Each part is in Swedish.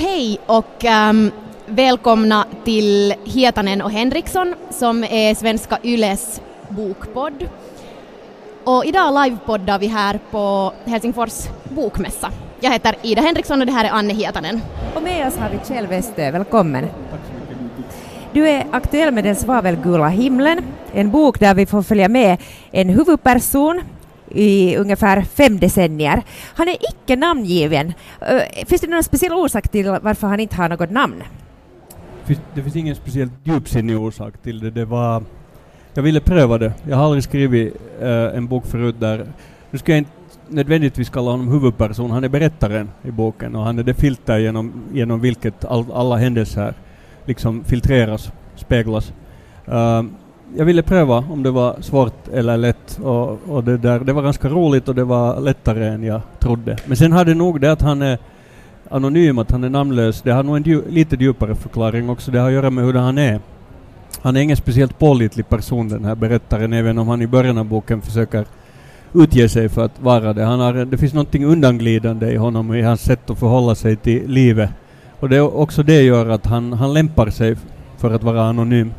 Hej och um, välkomna till Hietanen och Henriksson som är Svenska Yles bokpodd. Och idag livepoddar vi här på Helsingfors bokmässa. Jag heter Ida Henriksson och det här är Anne Hietanen. Och med oss har vi Kjell Westö, välkommen. Du är aktuell med Den svavelgula himlen, en bok där vi får följa med en huvudperson i ungefär fem decennier. Han är icke namngiven. Eh, finns det någon speciell orsak till varför han inte har något namn? Det finns ingen speciellt djupsinnig orsak till det. det var, jag ville pröva det. Jag har aldrig skrivit uh, en bok förut där... Nu ska jag inte nödvändigtvis kalla honom huvudperson, han är berättaren i boken och han är det filter genom, genom vilket all, alla händelser liksom filtreras, speglas. Uh, jag ville pröva om det var svårt eller lätt och, och det, där, det var ganska roligt och det var lättare än jag trodde. Men sen hade nog det att han är anonym, att han är namnlös, det har nog en dju lite djupare förklaring också. Det har att göra med hur han är. Han är ingen speciellt pålitlig person den här berättaren, även om han i början av boken försöker utge sig för att vara det. Han har, det finns någonting undanglidande i honom, i hans sätt att förhålla sig till livet. Och det också det gör att han, han lämpar sig för att vara anonym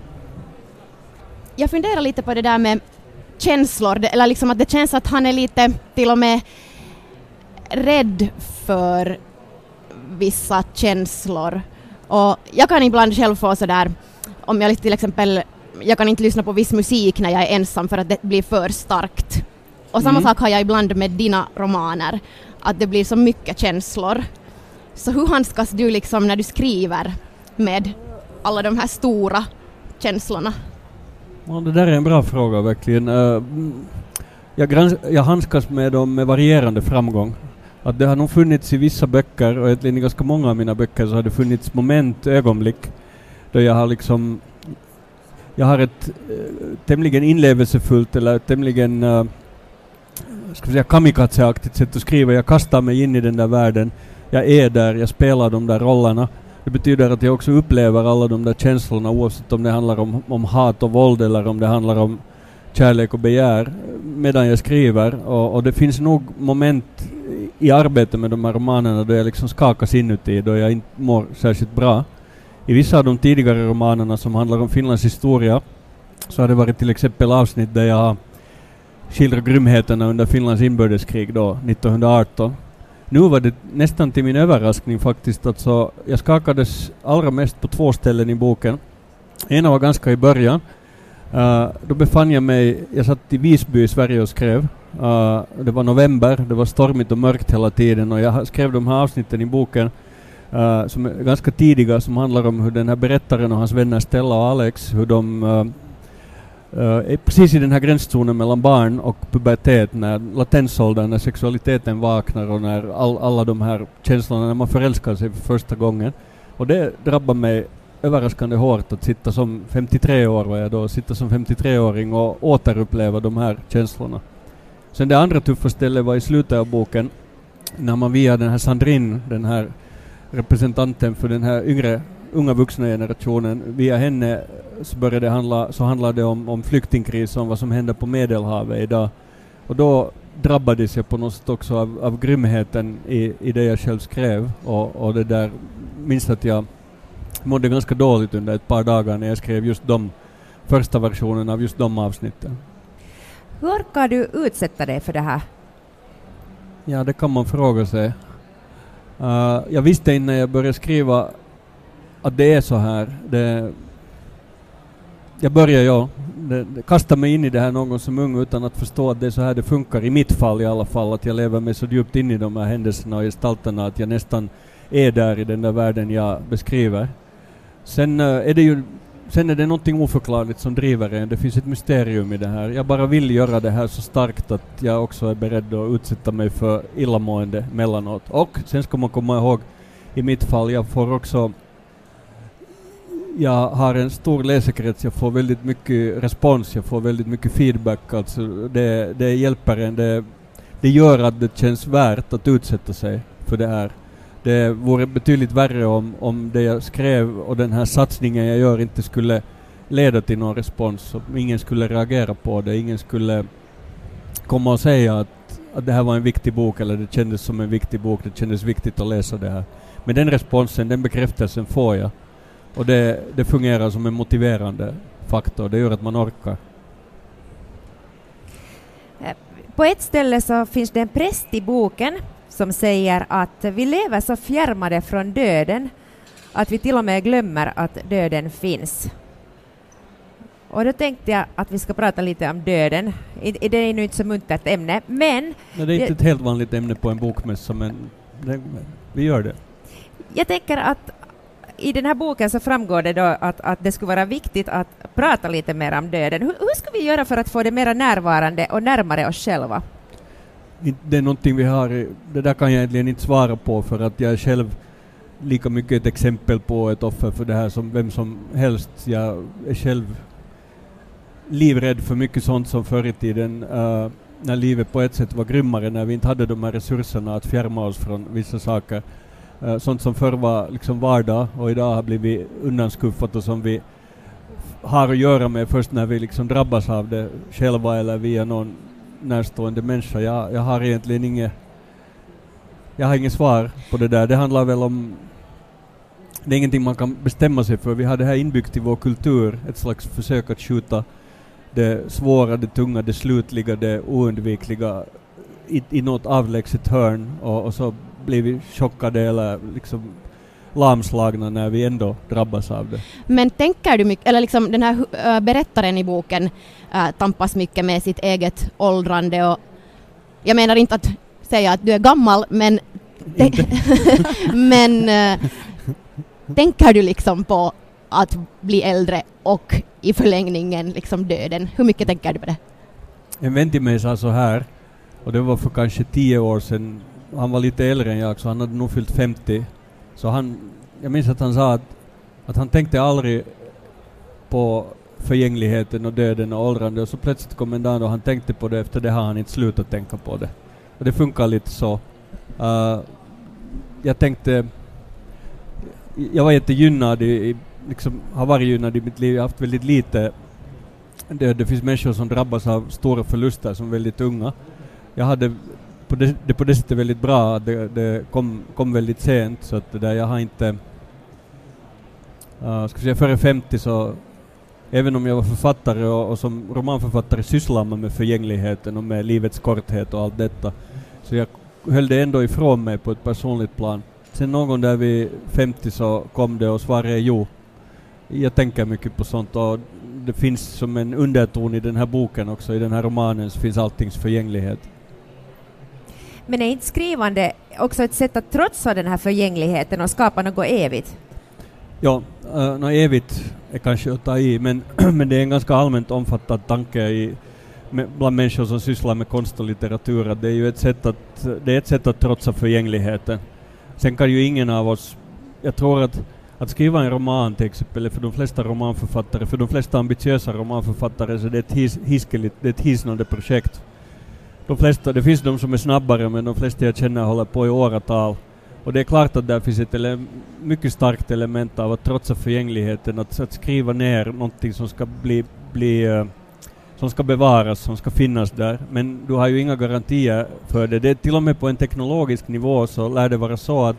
jag funderar lite på det där med känslor, eller liksom att det känns att han är lite till och med rädd för vissa känslor. Och jag kan ibland själv få sådär, om jag till exempel, jag kan inte lyssna på viss musik när jag är ensam för att det blir för starkt. Och samma mm. sak har jag ibland med dina romaner, att det blir så mycket känslor. Så hur handskas du liksom när du skriver med alla de här stora känslorna? Ja, det där är en bra fråga verkligen. Eh, jag, grans- jag handskas med dem med varierande framgång. Att det har nog funnits i vissa böcker, och egentligen i ganska många av mina böcker, så har det funnits moment, ögonblick, då jag har liksom jag har ett äh, tämligen inlevelsefullt eller tämligen äh, ska vi säga kamikazeaktigt sätt att skriva. Jag kastar mig in i den där världen. Jag är där, jag spelar de där rollerna. Det betyder att jag också upplever alla de där känslorna oavsett om det handlar om, om hat och våld eller om det handlar om kärlek och begär medan jag skriver. Och, och det finns nog moment i arbetet med de här romanerna då jag liksom skakas inuti, då jag inte mår särskilt bra. I vissa av de tidigare romanerna som handlar om Finlands historia så har det varit till exempel avsnitt där jag skildrar grymheterna under Finlands inbördeskrig då, 1918 nu var det nästan till min överraskning faktiskt, alltså jag skakades allra mest på två ställen i boken. Ena var ganska i början. Uh, då befann jag mig, jag satt i Visby i Sverige och skrev. Uh, det var november, det var stormigt och mörkt hela tiden och jag skrev de här avsnitten i boken uh, som är ganska tidiga, som handlar om hur den här berättaren och hans vänner Stella och Alex, hur de Uh, precis i den här gränszonen mellan barn och pubertet, när latensåldern, när sexualiteten vaknar och när all, alla de här känslorna, när man förälskar sig för första gången. Och det drabbar mig överraskande hårt att sitta som 53 år var jag då, sitta som 53-åring och återuppleva de här känslorna. Sen det andra tuffa stället var i slutet av boken, när man via den här Sandrine, den här representanten för den här yngre unga vuxna generationen. Via henne så började handla, så handlade det om, om flyktingkris, om vad som händer på Medelhavet idag. Och då drabbades jag på något sätt också av, av grymheten i, i det jag själv skrev och, och det där, minns att jag mådde ganska dåligt under ett par dagar när jag skrev just de första versionen av just de avsnitten. Hur orkar du utsätta dig för det här? Ja, det kan man fråga sig. Uh, jag visste innan jag började skriva att det är så här. Det, jag börjar, ja, det, det, kasta mig in i det här någon som ung utan att förstå att det är så här det funkar, i mitt fall i alla fall, att jag lever mig så djupt in i de här händelserna och gestalterna att jag nästan är där i den där världen jag beskriver. Sen uh, är det ju Sen är det någonting oförklarligt som driver en. Det finns ett mysterium i det här. Jag bara vill göra det här så starkt att jag också är beredd att utsätta mig för illamående mellanåt. Och sen ska man komma ihåg, i mitt fall, jag får också jag har en stor läsekrets, jag får väldigt mycket respons, jag får väldigt mycket feedback. Alltså det, det hjälper en, det, det gör att det känns värt att utsätta sig för det här. Det vore betydligt värre om, om det jag skrev och den här satsningen jag gör inte skulle leda till någon respons. Om ingen skulle reagera på det, ingen skulle komma och säga att, att det här var en viktig bok eller det kändes som en viktig bok, det kändes viktigt att läsa det här. Men den responsen, den bekräftelsen får jag. Och det, det fungerar som en motiverande faktor, det gör att man orkar. Eh, på ett ställe så finns det en präst i boken som säger att vi lever så fjärmade från döden att vi till och med glömmer att döden finns. Och då tänkte jag att vi ska prata lite om döden. Det är nu inte så muntert ämne, men... Nej, det är inte ett helt vanligt ämne på en bokmässa, men det, vi gör det. Jag tänker att i den här boken så framgår det då att, att det skulle vara viktigt att prata lite mer om döden. Hur, hur ska vi göra för att få det mer närvarande och närmare oss själva? Det är någonting vi har, det där kan jag egentligen inte svara på för att jag är själv lika mycket ett exempel på ett offer för det här som vem som helst. Jag är själv livrädd för mycket sånt som förr i tiden uh, när livet på ett sätt var grymmare, när vi inte hade de här resurserna att fjärma oss från vissa saker. Uh, sånt som förr var liksom vardag och idag har blivit undanskuffat och som vi har att göra med först när vi liksom drabbas av det själva eller via någon närstående människa. Jag, jag har egentligen inget jag har inget svar på det där. Det handlar väl om det är ingenting man kan bestämma sig för. Vi har det här inbyggt i vår kultur, ett slags försök att skjuta det svåra, det tunga, det slutliga, det oundvikliga i, i något avlägset hörn och, och så blir vi chockade eller liksom lamslagna när vi ändå drabbas av det. Men tänker du mycket, eller liksom den här uh, berättaren i boken uh, tampas mycket med sitt eget åldrande och jag menar inte att säga att du är gammal men men uh, tänker du liksom på att bli äldre och i förlängningen liksom döden? Hur mycket tänker du på det? En vän till mig sa så här, och det var för kanske tio år sedan, han var lite äldre än jag, så han hade nog fyllt 50. Så han, jag minns att han sa att, att han tänkte aldrig på förgängligheten och döden och åldrande och så plötsligt kom en dag och han tänkte på det, efter det har han inte slutat tänka på det. Och det funkar lite så. Uh, jag tänkte, jag var jättegynnad i, i liksom har varit gynnad i mitt liv. Jag har haft väldigt lite det, det finns människor som drabbas av stora förluster som väldigt unga. Jag hade på det, det på det sättet väldigt bra, det, det kom, kom väldigt sent så att det där jag har inte, uh, ska säga före 50 så även om jag var författare och, och som romanförfattare sysslar man med förgängligheten och med livets korthet och allt detta. Så jag höll det ändå ifrån mig på ett personligt plan. Sen någon gång där vid 50 så kom det och svaret är jo jag tänker mycket på sånt och det finns som en underton i den här boken också, i den här romanen så finns alltings förgänglighet. Men är inte skrivande också ett sätt att trotsa den här förgängligheten och skapa något evigt? Ja, eh, uh, något evigt är kanske att ta i, men, men det är en ganska allmänt omfattad tanke i, med, bland människor som sysslar med konst och litteratur, att det är ju ett sätt att, det är ett sätt att trotsa förgängligheten. Sen kan ju ingen av oss, jag tror att att skriva en roman till exempel, för de flesta romanförfattare, för de flesta ambitiösa romanförfattare, så det är ett his, hiskeligt, det är ett hisnande projekt. De flesta, det finns de som är snabbare, men de flesta jag känner håller på i åratal. Och det är klart att där finns ett ele mycket starkt element av att trotsa förgängligheten, att, att skriva ner någonting som ska bli, bli uh, som ska bevaras, som ska finnas där. Men du har ju inga garantier för det. det är till och med på en teknologisk nivå så lär det vara så att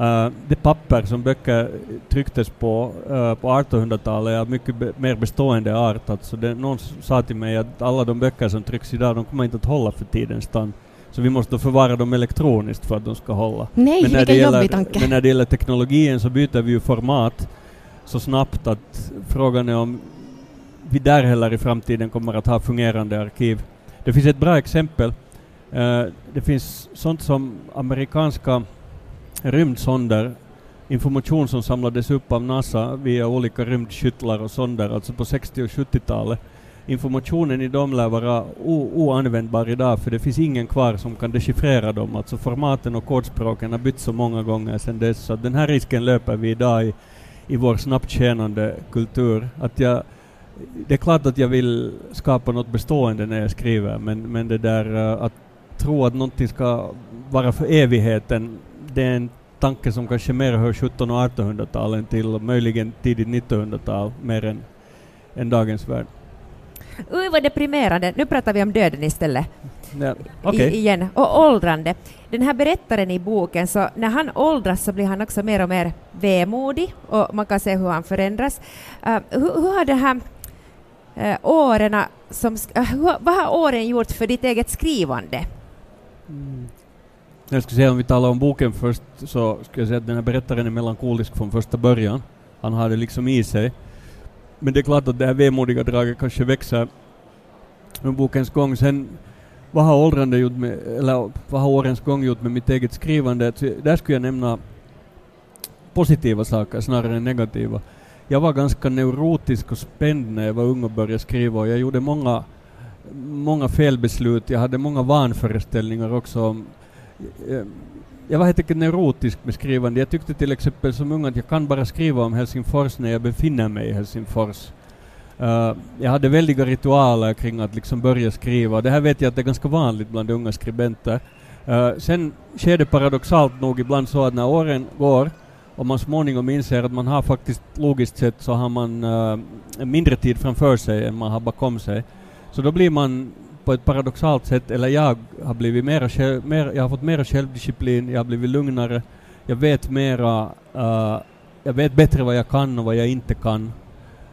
Uh, det papper som böcker trycktes på uh, på 1800-talet är mycket be mer bestående art. Alltså det, någon sa till mig att alla de böcker som trycks idag, de kommer inte att hålla för tidens tand. Så vi måste förvara dem elektroniskt för att de ska hålla. Nej, men vilken gäller, jobbig tanke. Men när det gäller teknologin så byter vi ju format så snabbt att frågan är om vi där heller i framtiden kommer att ha fungerande arkiv. Det finns ett bra exempel. Uh, det finns sånt som amerikanska rymdsonder, information som samlades upp av NASA via olika rymdskyttlar och sonder, alltså på 60 och 70-talet. Informationen i dem lär vara oanvändbar idag för det finns ingen kvar som kan dechiffrera dem. Alltså formaten och kodspråken har bytts så många gånger sedan dess så den här risken löper vi idag i, i vår snabbt tjänande kultur. Att jag, det är klart att jag vill skapa något bestående när jag skriver men, men det där eh, att tro att någonting ska vara för evigheten det är en tanke som kanske mer hör 1700 och 1800-talen till, möjligen tidigt 1900-tal, mer än, än dagens värld. Oj, vad deprimerande. Nu pratar vi om döden istället. Ja, okay. I, igen. Och åldrande. Den här berättaren i boken, så när han åldras så blir han också mer och mer vemodig och man kan se hur han förändras. Uh, hur, hur, har det här uh, åren som, uh, hur, vad har åren gjort för ditt eget skrivande? Mm. Jag skulle säga om vi talar om boken först så skulle jag säga att den här berättaren är melankolisk från första början. Han har det liksom i sig. Men det är klart att det här vemodiga draget kanske växer under bokens gång. Sen vad har åldrande gjort med, eller vad har årens gång gjort med mitt eget skrivande? Där skulle jag nämna positiva saker snarare än negativa. Jag var ganska neurotisk och spänd när jag var ung och började skriva och jag gjorde många, många felbeslut. Jag hade många vanföreställningar också. om Eh, jag var helt enkelt neurotisk med skrivande. Jag tyckte till exempel som ung att jag kan bara skriva om Helsingfors när jag befinner mig i Helsingfors. Uh, jag hade väldiga ritualer kring att liksom börja skriva. Det här vet jag att det är ganska vanligt bland unga skribenter. Uh, sen sker det paradoxalt nog ibland så att när åren går och man småningom inser att man har faktiskt logiskt sett så har man uh, mindre tid framför sig än man har bakom sig. Så då blir man på ett paradoxalt sätt, eller jag har blivit mera, mer, jag har fått mera självdisciplin, jag har blivit lugnare, jag vet mera, uh, jag vet bättre vad jag kan och vad jag inte kan.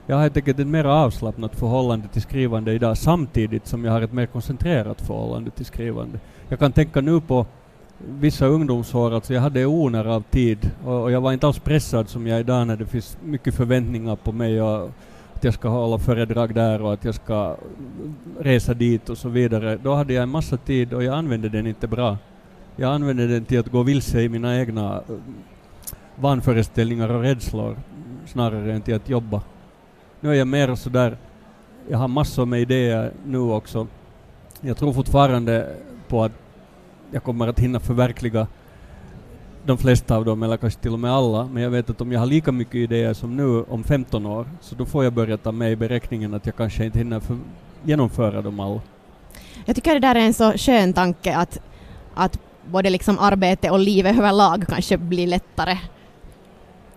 Jag har helt enkelt ett mer avslappnat förhållande till skrivande idag samtidigt som jag har ett mer koncentrerat förhållande till skrivande. Jag kan tänka nu på vissa ungdomsår, alltså jag hade oner av tid och, och, jag var inte alls pressad som jag är idag när det finns mycket förväntningar på mig och att jag ska hålla föredrag där och att jag ska resa dit och så vidare. Då hade jag en massa tid och jag använde den inte bra. Jag använde den till att gå vilse i mina egna eh, vanföreställningar och rädslor snarare än till att jobba. Nu är jag mer sådär, jag har massor med idéer nu också. Jag tror fortfarande på att jag kommer att hinna förverkliga de flesta av dem, eller kanske till och med alla, men jag vet att om jag har lika mycket idéer som nu om 15 år, så då får jag börja ta med i beräkningen att jag kanske inte hinner genomföra dem alla. Jag tycker det där är en så skön tanke att, att både liksom arbete och livet överlag kanske blir lättare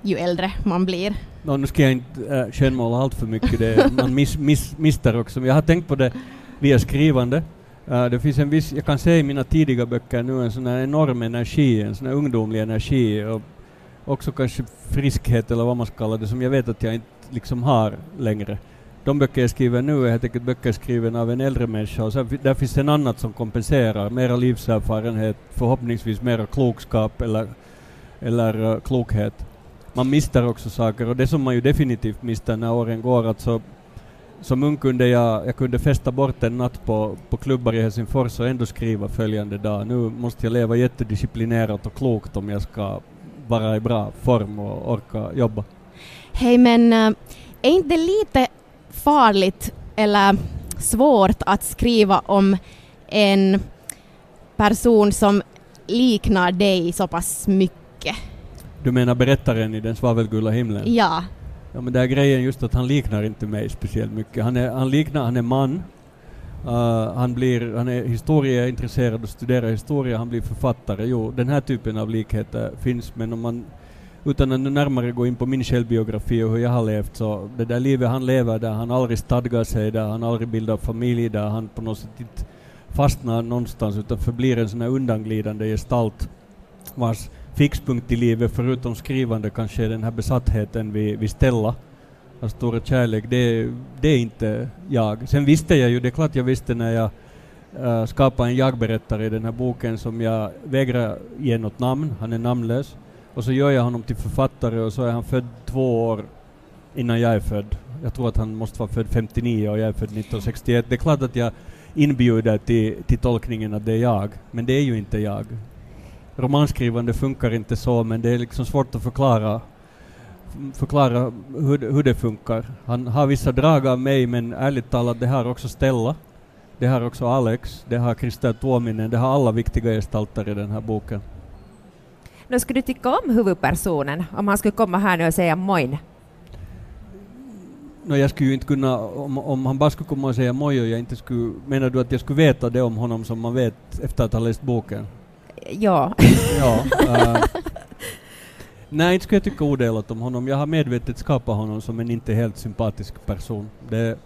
ju äldre man blir. No, nu ska jag inte äh, skönmåla allt för mycket, det, man miss, miss, mister också, men jag har tänkt på det via skrivande. Uh, det finns en viss, jag kan se i mina tidiga böcker nu en sån här enorm energi, en sån här ungdomlig energi och också kanske friskhet eller vad man ska kalla det, som jag vet att jag inte liksom har längre. De böcker jag skriver nu är helt enkelt böcker skrivna av en äldre människa och sen, där finns det annat som kompenserar, mera livserfarenhet, förhoppningsvis mera klokskap eller, eller uh, klokhet man mister också saker och det som man ju definitivt mister när åren går, alltså som ung kunde jag, jag kunde fästa bort en natt på, på klubbar i Helsingfors och ändå skriva följande dag. Nu måste jag leva jättedisciplinerat och klokt om jag ska vara i bra form och orka jobba. Hej, men äh, är inte lite farligt eller svårt att skriva om en person som liknar dig så pass mycket? Du menar berättaren i Den svavelgula himlen? Ja. Ja men det är grejen just att han liknar inte mig speciellt mycket. Han, är, han liknar, han är man. Uh, han, blir, han är historieintresserad och studerar historia, han blir författare. Jo, den här typen av likheter finns men om man utan att närmare gå in på min självbiografi och hur jag har levt så det där livet han lever där han aldrig stadgar sig, där han aldrig bildar familj, där han på något sätt inte fastnar någonstans utan förblir en sån här undanglidande gestalt vars fixpunkt i livet förutom skrivande kanske är den här besattheten vid, vid Stella, av stora kärlek, det, det är inte jag. Sen visste jag ju, det är klart jag visste när jag uh, skapade en jag-berättare i den här boken som jag vägrar ge något namn, han är namnlös. Och så gör jag honom till författare och så är han född två år innan jag är född. Jag tror att han måste vara född 59 och jag är född 1961. Det är klart att jag inbjuder till, till tolkningen att det är jag, men det är ju inte jag romanskrivande funkar inte så, men det är liksom svårt att förklara förklara hur, hur det funkar. Han har vissa drag av mig, men ärligt talat, det har också Stella, det har också Alex, det har Krista Tuominen, det har alla viktiga gestalter i den här boken. Nu skulle du tycka om huvudpersonen om han skulle komma här nu och säga moin? No, jag skulle ju inte kunna, om, om han bara skulle komma och säga moj och jag inte skulle, menar du att jag skulle veta det om honom som man vet efter att ha läst boken? Ja. ja uh, nej, inte skulle jag tycka odelat om honom. Jag har medvetet skapat honom som en inte helt sympatisk person. Det,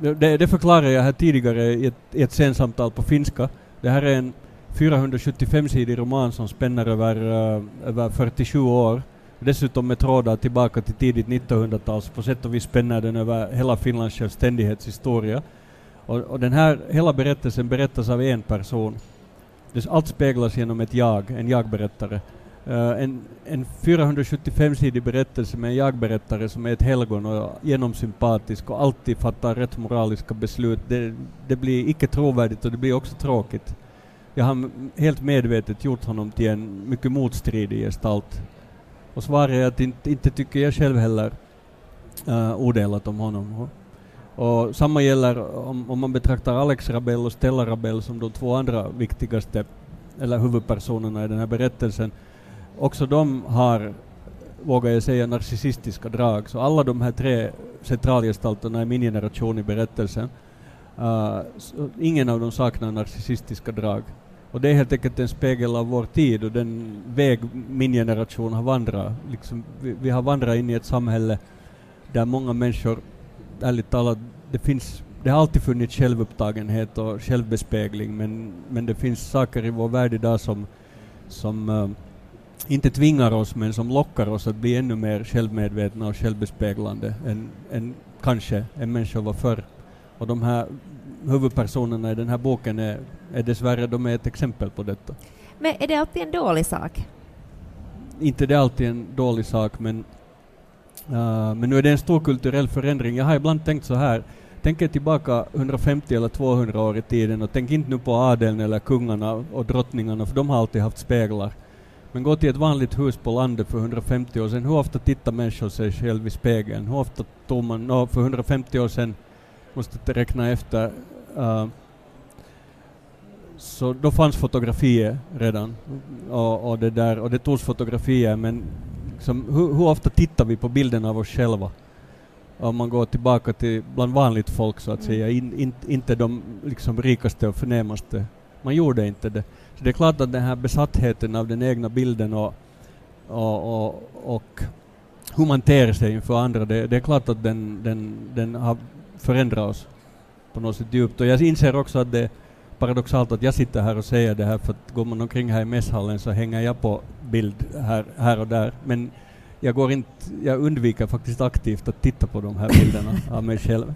Det, det förklarade jag här tidigare i ett, i ett sensamtal på finska. Det här är en 475-sidig roman som spänner över, uh, över 47 år. Dessutom med trådar tillbaka till tidigt 1900-tal, på sätt och vis spänner den över hela Finlands självständighetshistoria. Och, och den här, hela berättelsen berättas av en person. Det, allt speglas genom ett jag, en jag-berättare. Uh, en, en 475-sidig berättelse med en jag-berättare som är ett helgon och genomsympatisk och alltid fattar rätt moraliska beslut, det, det blir icke trovärdigt och det blir också tråkigt. Jag har helt medvetet gjort honom till en mycket motstridig gestalt. Och svaret är att inte, inte tycker jag själv heller uh, odelat om honom. Och samma gäller om, om man betraktar Alex Rabell och Stella Rabell som de två andra viktigaste, eller huvudpersonerna i den här berättelsen. Också de har, vågar jag säga, narcissistiska drag. Så alla de här tre centralgestalterna i min generation i berättelsen, uh, ingen av dem saknar narcissistiska drag. Och det är helt enkelt en spegel av vår tid och den väg min generation har vandrat. Liksom, vi, vi har vandrat in i ett samhälle där många människor, ärligt talat, det finns det har alltid funnits självupptagenhet och självbespegling men, men det finns saker i vår värld idag som, som uh, inte tvingar oss men som lockar oss att bli ännu mer självmedvetna och självbespeglande än, än kanske en människa var förr. Och de här huvudpersonerna i den här boken är, är dessvärre de är ett exempel på detta. Men är det alltid en dålig sak? Inte det är alltid en dålig sak, men, uh, men nu är det en stor kulturell förändring. Jag har ibland tänkt så här, tänk er tillbaka 150 eller 200 år i tiden och tänk inte nu på adeln eller kungarna och drottningarna, för de har alltid haft speglar. Men gå till ett vanligt hus på landet för 150 år sedan, hur ofta tittar människor sig själv i spegeln? Hur ofta tog man, no, för 150 år sedan, måste räkna efter, uh, så då fanns fotografier redan och, och, det där, och det togs fotografier men liksom, hur, hur, ofta tittar vi på bilden av oss själva? Om man går tillbaka till bland vanligt folk så att mm. säga, in, in, inte de liksom rikaste och förnämaste. Man gjorde inte det. Så det är klart att den här besattheten av den egna bilden och, och, och, och hur man ter sig inför andra, det, det är klart att den, den, den har förändrat oss på något sätt djupt. Och jag inser också att det paradoxalt att jag sitter här och säger det här för att går man omkring här i mässhallen så hänger jag på bild här, här och där. Men jag, går inte, jag undviker faktiskt aktivt att titta på de här bilderna av mig själv.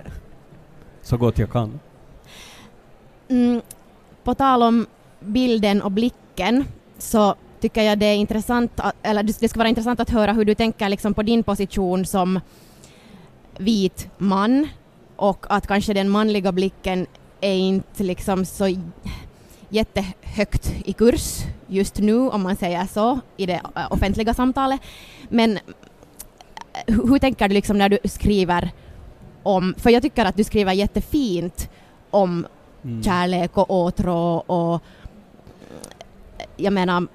Så gott jag kan. Mm, på tal om bilden och blicken så tycker jag det är intressant, eller det ska vara intressant att höra hur du tänker liksom på din position som vit man och att kanske den manliga blicken är inte liksom så jättehögt i kurs just nu, om man säger så, i det äh, offentliga samtalet. Men äh, hur tänker du liksom när du skriver om, för jag tycker att du skriver jättefint om mm. kärlek och åtrå och jag menar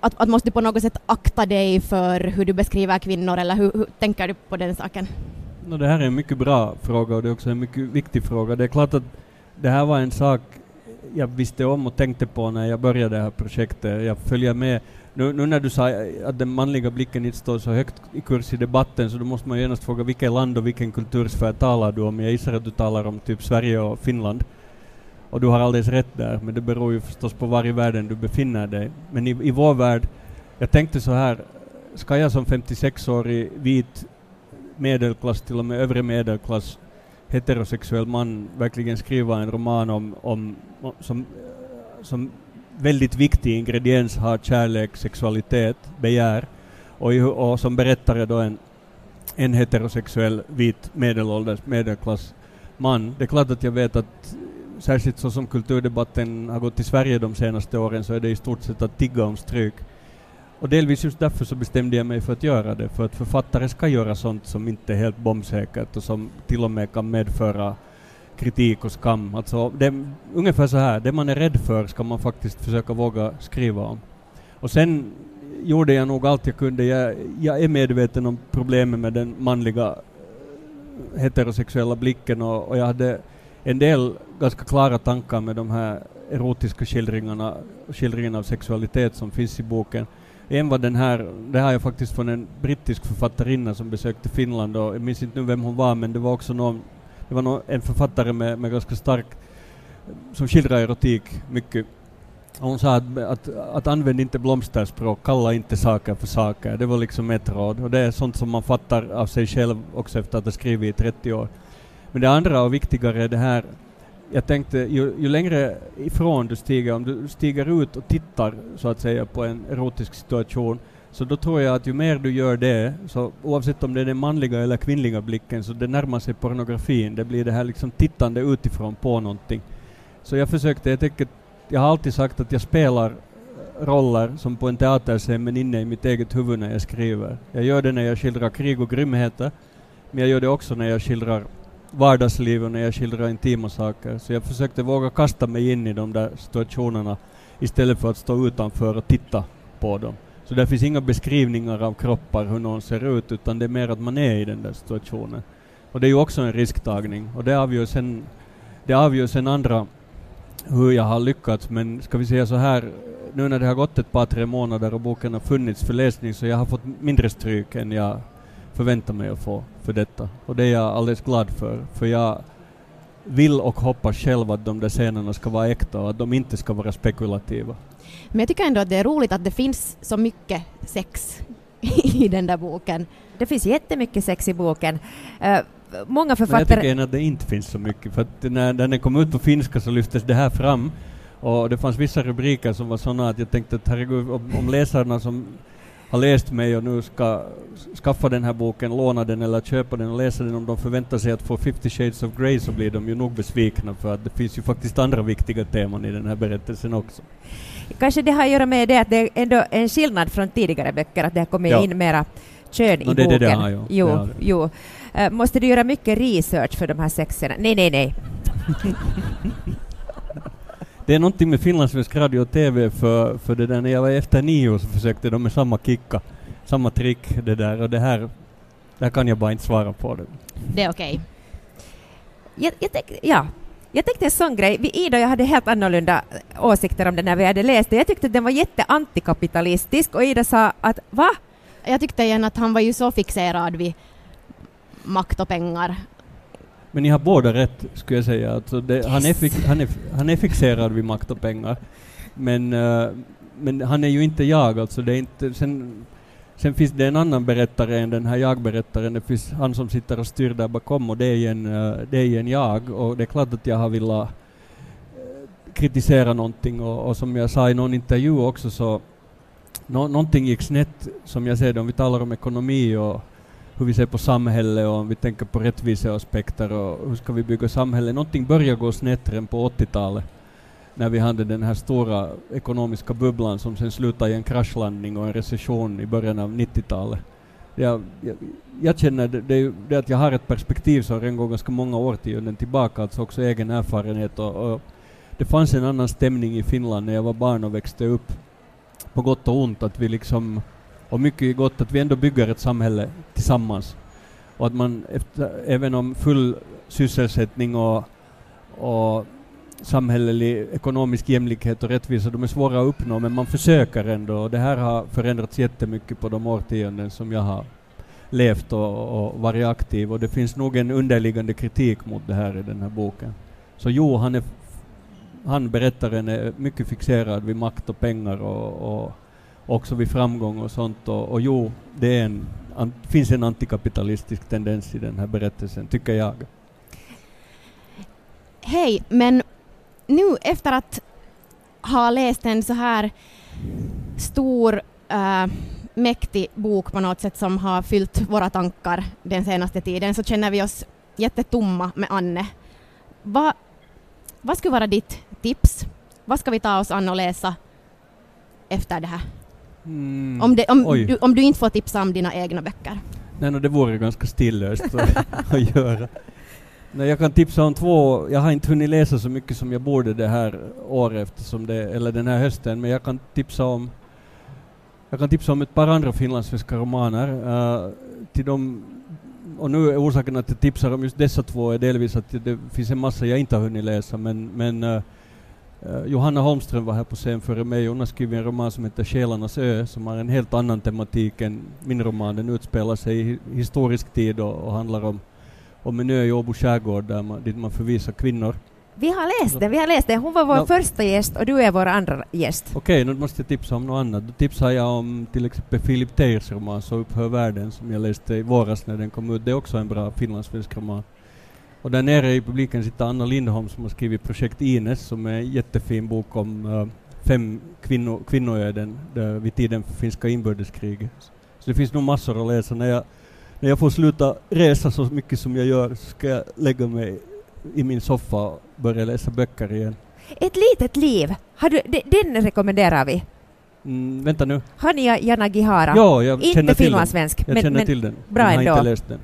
att, att måste du på något sätt akta dig för hur du beskriver kvinnor eller hur, hur tänker du på den saken? No, det här är en mycket bra fråga och det är också en mycket viktig fråga. Det är klart att det här var en sak jag visste om och tänkte på när jag började det här projektet. Jag följer med. Nu, nu när du sa eh, att den manliga blicken inte står så högt i kurs i debatten så då måste man genast fråga vilket land och vilken kultursfär talar du om? Jag gissar att du talar om typ Sverige och Finland. Och du har alldeles rätt där, men det beror ju förstås på var i världen du befinner dig. Men i, i vår värld, jag tänkte så här, ska jag som 56-årig vit medelklass, till och med övre medelklass, heterosexuell man verkligen skriva en roman om, om, som, som väldigt viktig ingrediens har kärlek, sexualitet, begär och, och som berättare då en, en heterosexuell vit medelålders medelklass man. Det är klart att jag vet att särskilt så som kulturdebatten har gått i Sverige de senaste åren så är det i stort sett att tigga om stryk. Och delvis just därför så bestämde jag mig för att göra det, för att författare ska göra sånt som inte är helt bombsäkert och som till och med kan medföra kritik och skam. Alltså, det, ungefär så här, det man är rädd för ska man faktiskt försöka våga skriva om. Och sen gjorde jag nog allt jag kunde. Jag, jag är medveten om problemen med den manliga eh, heterosexuella blicken och, och jag hade en del ganska klara tankar med de här erotiska skildringarna, skildringen av sexualitet som finns i boken. En var den här, det har jag faktiskt från en brittisk författarinna som besökte Finland och jag minns inte nu vem hon var men det var också någon det var någon, en författare med, med ganska stark, som skildrar erotik mycket. Och hon sa att, att, att använd inte blomsterspråk, kalla inte saker för saker. Det var liksom ett råd. Och det är sånt som man fattar av sig själv också efter att ha skrivit i 30 år. Men det andra och viktigare är det här jag tänkte ju, ju, längre ifrån du stiger, om du stiger ut och tittar så att säga på en erotisk situation, så då tror jag att ju mer du gör det, så oavsett om det är den manliga eller kvinnliga blicken, så det närmar sig pornografin. Det blir det här liksom tittande utifrån på någonting. Så jag försökte, jag tänker, jag har alltid sagt att jag spelar roller som på en teaterscen men inne i mitt eget huvud när jag skriver. Jag gör det när jag skildrar krig och grymheter, men jag gör det också när jag skildrar vardagsliv och när jag skildrar intima saker. Så jag försökte våga kasta mig in i de där situationerna istället för att stå utanför och titta på dem. Så det finns inga beskrivningar av kroppar, hur någon ser ut, utan det är mer att man är i den där situationen. Och det är ju också en risktagning, och det avgör sen, det avgör sen andra hur jag har lyckats, men ska vi säga så här, nu när det har gått ett par, tre månader och boken har funnits för läsning, så jag har fått mindre stryk än jag förväntar mig att få för detta. Och det är jag alldeles glad för, för jag vill och hoppas själv att de där scenerna ska vara äkta och att de inte ska vara spekulativa. Men jag tycker ändå att det är roligt att det finns så mycket sex i den där boken. Det finns jättemycket sex i boken. Uh, många författare... Men jag tycker att det inte finns så mycket, för att när, när den kom ut på finska så lyftes det här fram och det fanns vissa rubriker som var sådana att jag tänkte att herregud, om, om läsarna som har läst mig och nu ska skaffa den här boken, låna den eller köpa den och läsa den, om de förväntar sig att få 50 shades of Grey så blir de ju nog besvikna för att det finns ju faktiskt andra viktiga teman i den här berättelsen också. Kanske det har att göra med det att det är ändå en skillnad från tidigare böcker, att det har kommit ja. in mera kön no, i det, boken. Det, det har, jo. Jo, det jo. Uh, måste du göra mycket research för de här sexerna? Nej, nej, nej. Det är någonting med finlandssvensk radio och TV för, för det där när jag var efter nio så försökte de med samma kicka, samma trick det där och det här, där kan jag bara inte svara på det. Det är okej. Okay. Jag, jag tänkte, ja, jag tänkte en sån grej, vi, Ida och jag hade helt annorlunda åsikter om den när vi hade läst den. Jag tyckte att den var jätteantikapitalistisk och Ida sa att va? Jag tyckte igen att han var ju så fixerad vid makt och pengar men ni har båda rätt, skulle jag säga. Alltså det, yes. han, är fix, han, är, han är fixerad vid makt och pengar. Men, uh, men han är ju inte jag, alltså. Det är inte, sen, sen finns det en annan berättare än den här jag-berättaren. Det finns han som sitter och styr där bakom och det är en, uh, det är en jag. Och det är klart att jag har velat uh, kritisera någonting och, och, som jag sa i någon intervju också så no, någonting gick snett som jag ser det om vi talar om ekonomi och hur vi ser på samhället och om vi tänker på rättviseaspekter och hur ska vi bygga samhället. Någonting började gå snett redan på 80-talet när vi hade den här stora ekonomiska bubblan som sen slutade i en kraschlandning och en recession i början av 90-talet. Jag, jag, jag, känner det, det, det, att jag har ett perspektiv som redan går ganska många årtionden tillbaka, alltså också egen erfarenhet och, och det fanns en annan stämning i Finland när jag var barn och växte upp, på gott och ont, att vi liksom och mycket gott att vi ändå bygger ett samhälle tillsammans. Och att man, efter, även om full sysselsättning och, och samhällelig ekonomisk jämlikhet och rättvisa, de är svåra att uppnå, men man försöker ändå. Och det här har förändrats jättemycket på de årtionden som jag har levt och, och varit aktiv. Och det finns nog en underliggande kritik mot det här i den här boken. Så jo, han, är, han berättaren är eh, mycket fixerad vid makt och pengar och, och också vid framgång och sånt. Och, och jo, det en, an, finns en antikapitalistisk tendens i den här berättelsen, tycker jag. Hej, men nu efter att ha läst en så här stor, äh, mäktig bok på något sätt som har fyllt våra tankar den senaste tiden så känner vi oss jättetomma med Anne. Va, vad skulle vara ditt tips? Vad ska vi ta oss an och läsa efter det här? Mm. Om, det, om, du, om, du, inte får tipsa om dina egna böcker. Nej, no, det vore ganska stillöst att göra. Nej, jag kan tipsa om två, jag har inte hunnit läsa så mycket som jag borde det här året, eftersom det, eller den här hösten, men jag kan tipsa om jag kan tipsa om ett par andra finlandssvenska romaner. Uh, till dem, och nu är orsaken att jag tipsar om just dessa två är delvis att det finns en massa jag inte har hunnit läsa, men, men Uh, Johanna Holmström var här på scen före mig. Hon har skrivit en roman som heter Själarnas ö, som har en helt annan tematik än min roman. Den utspelar sig i historisk tid och, och handlar om, om en ö i Åbo skärgård där man, dit man förvisar kvinnor. Vi har läst den, vi har läst den. Hon var vår Ja. första gäst och du är vår andra gäst. Okej, nu måste jag tipsa om något annat. Då tipsar jag om till exempel Philip Teirs roman Så upphör världen som jag läste i våras när den kom ut. Det är också en bra finlandssvensk roman. Och där nere i publiken sitter Anna Lindholm som har skrivit Projekt Ines som är en jättefin bok om eh, fem kvinno, kvinnoöden där vid tiden för finska inbördeskriget. Så det finns nog massor att läsa. När jag, när jag får sluta resa så mycket som jag gör så ska jag lägga mig i min soffa och börja läsa böcker igen. Ett litet liv, har du, de- den rekommenderar vi. Mm, vänta nu. Hania Yanagihara. Ja, jag Inte finlandssvensk, Jag men, känner men till den. bra har ändå. inte läst den.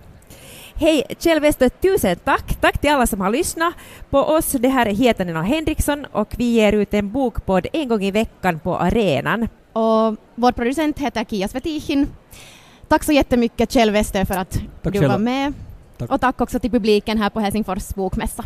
Hej Kjell Wester, tusen tack! Tack till alla som har lyssnat på oss. Det här är Hietanen och Henriksson och vi ger ut en bokpodd en gång i veckan på arenan. Och vår producent heter Kia Svetichin. Tack så jättemycket Kjell Wester för att Tack du var med. Tack. Och tack också till publiken här på Helsingfors bokmässa.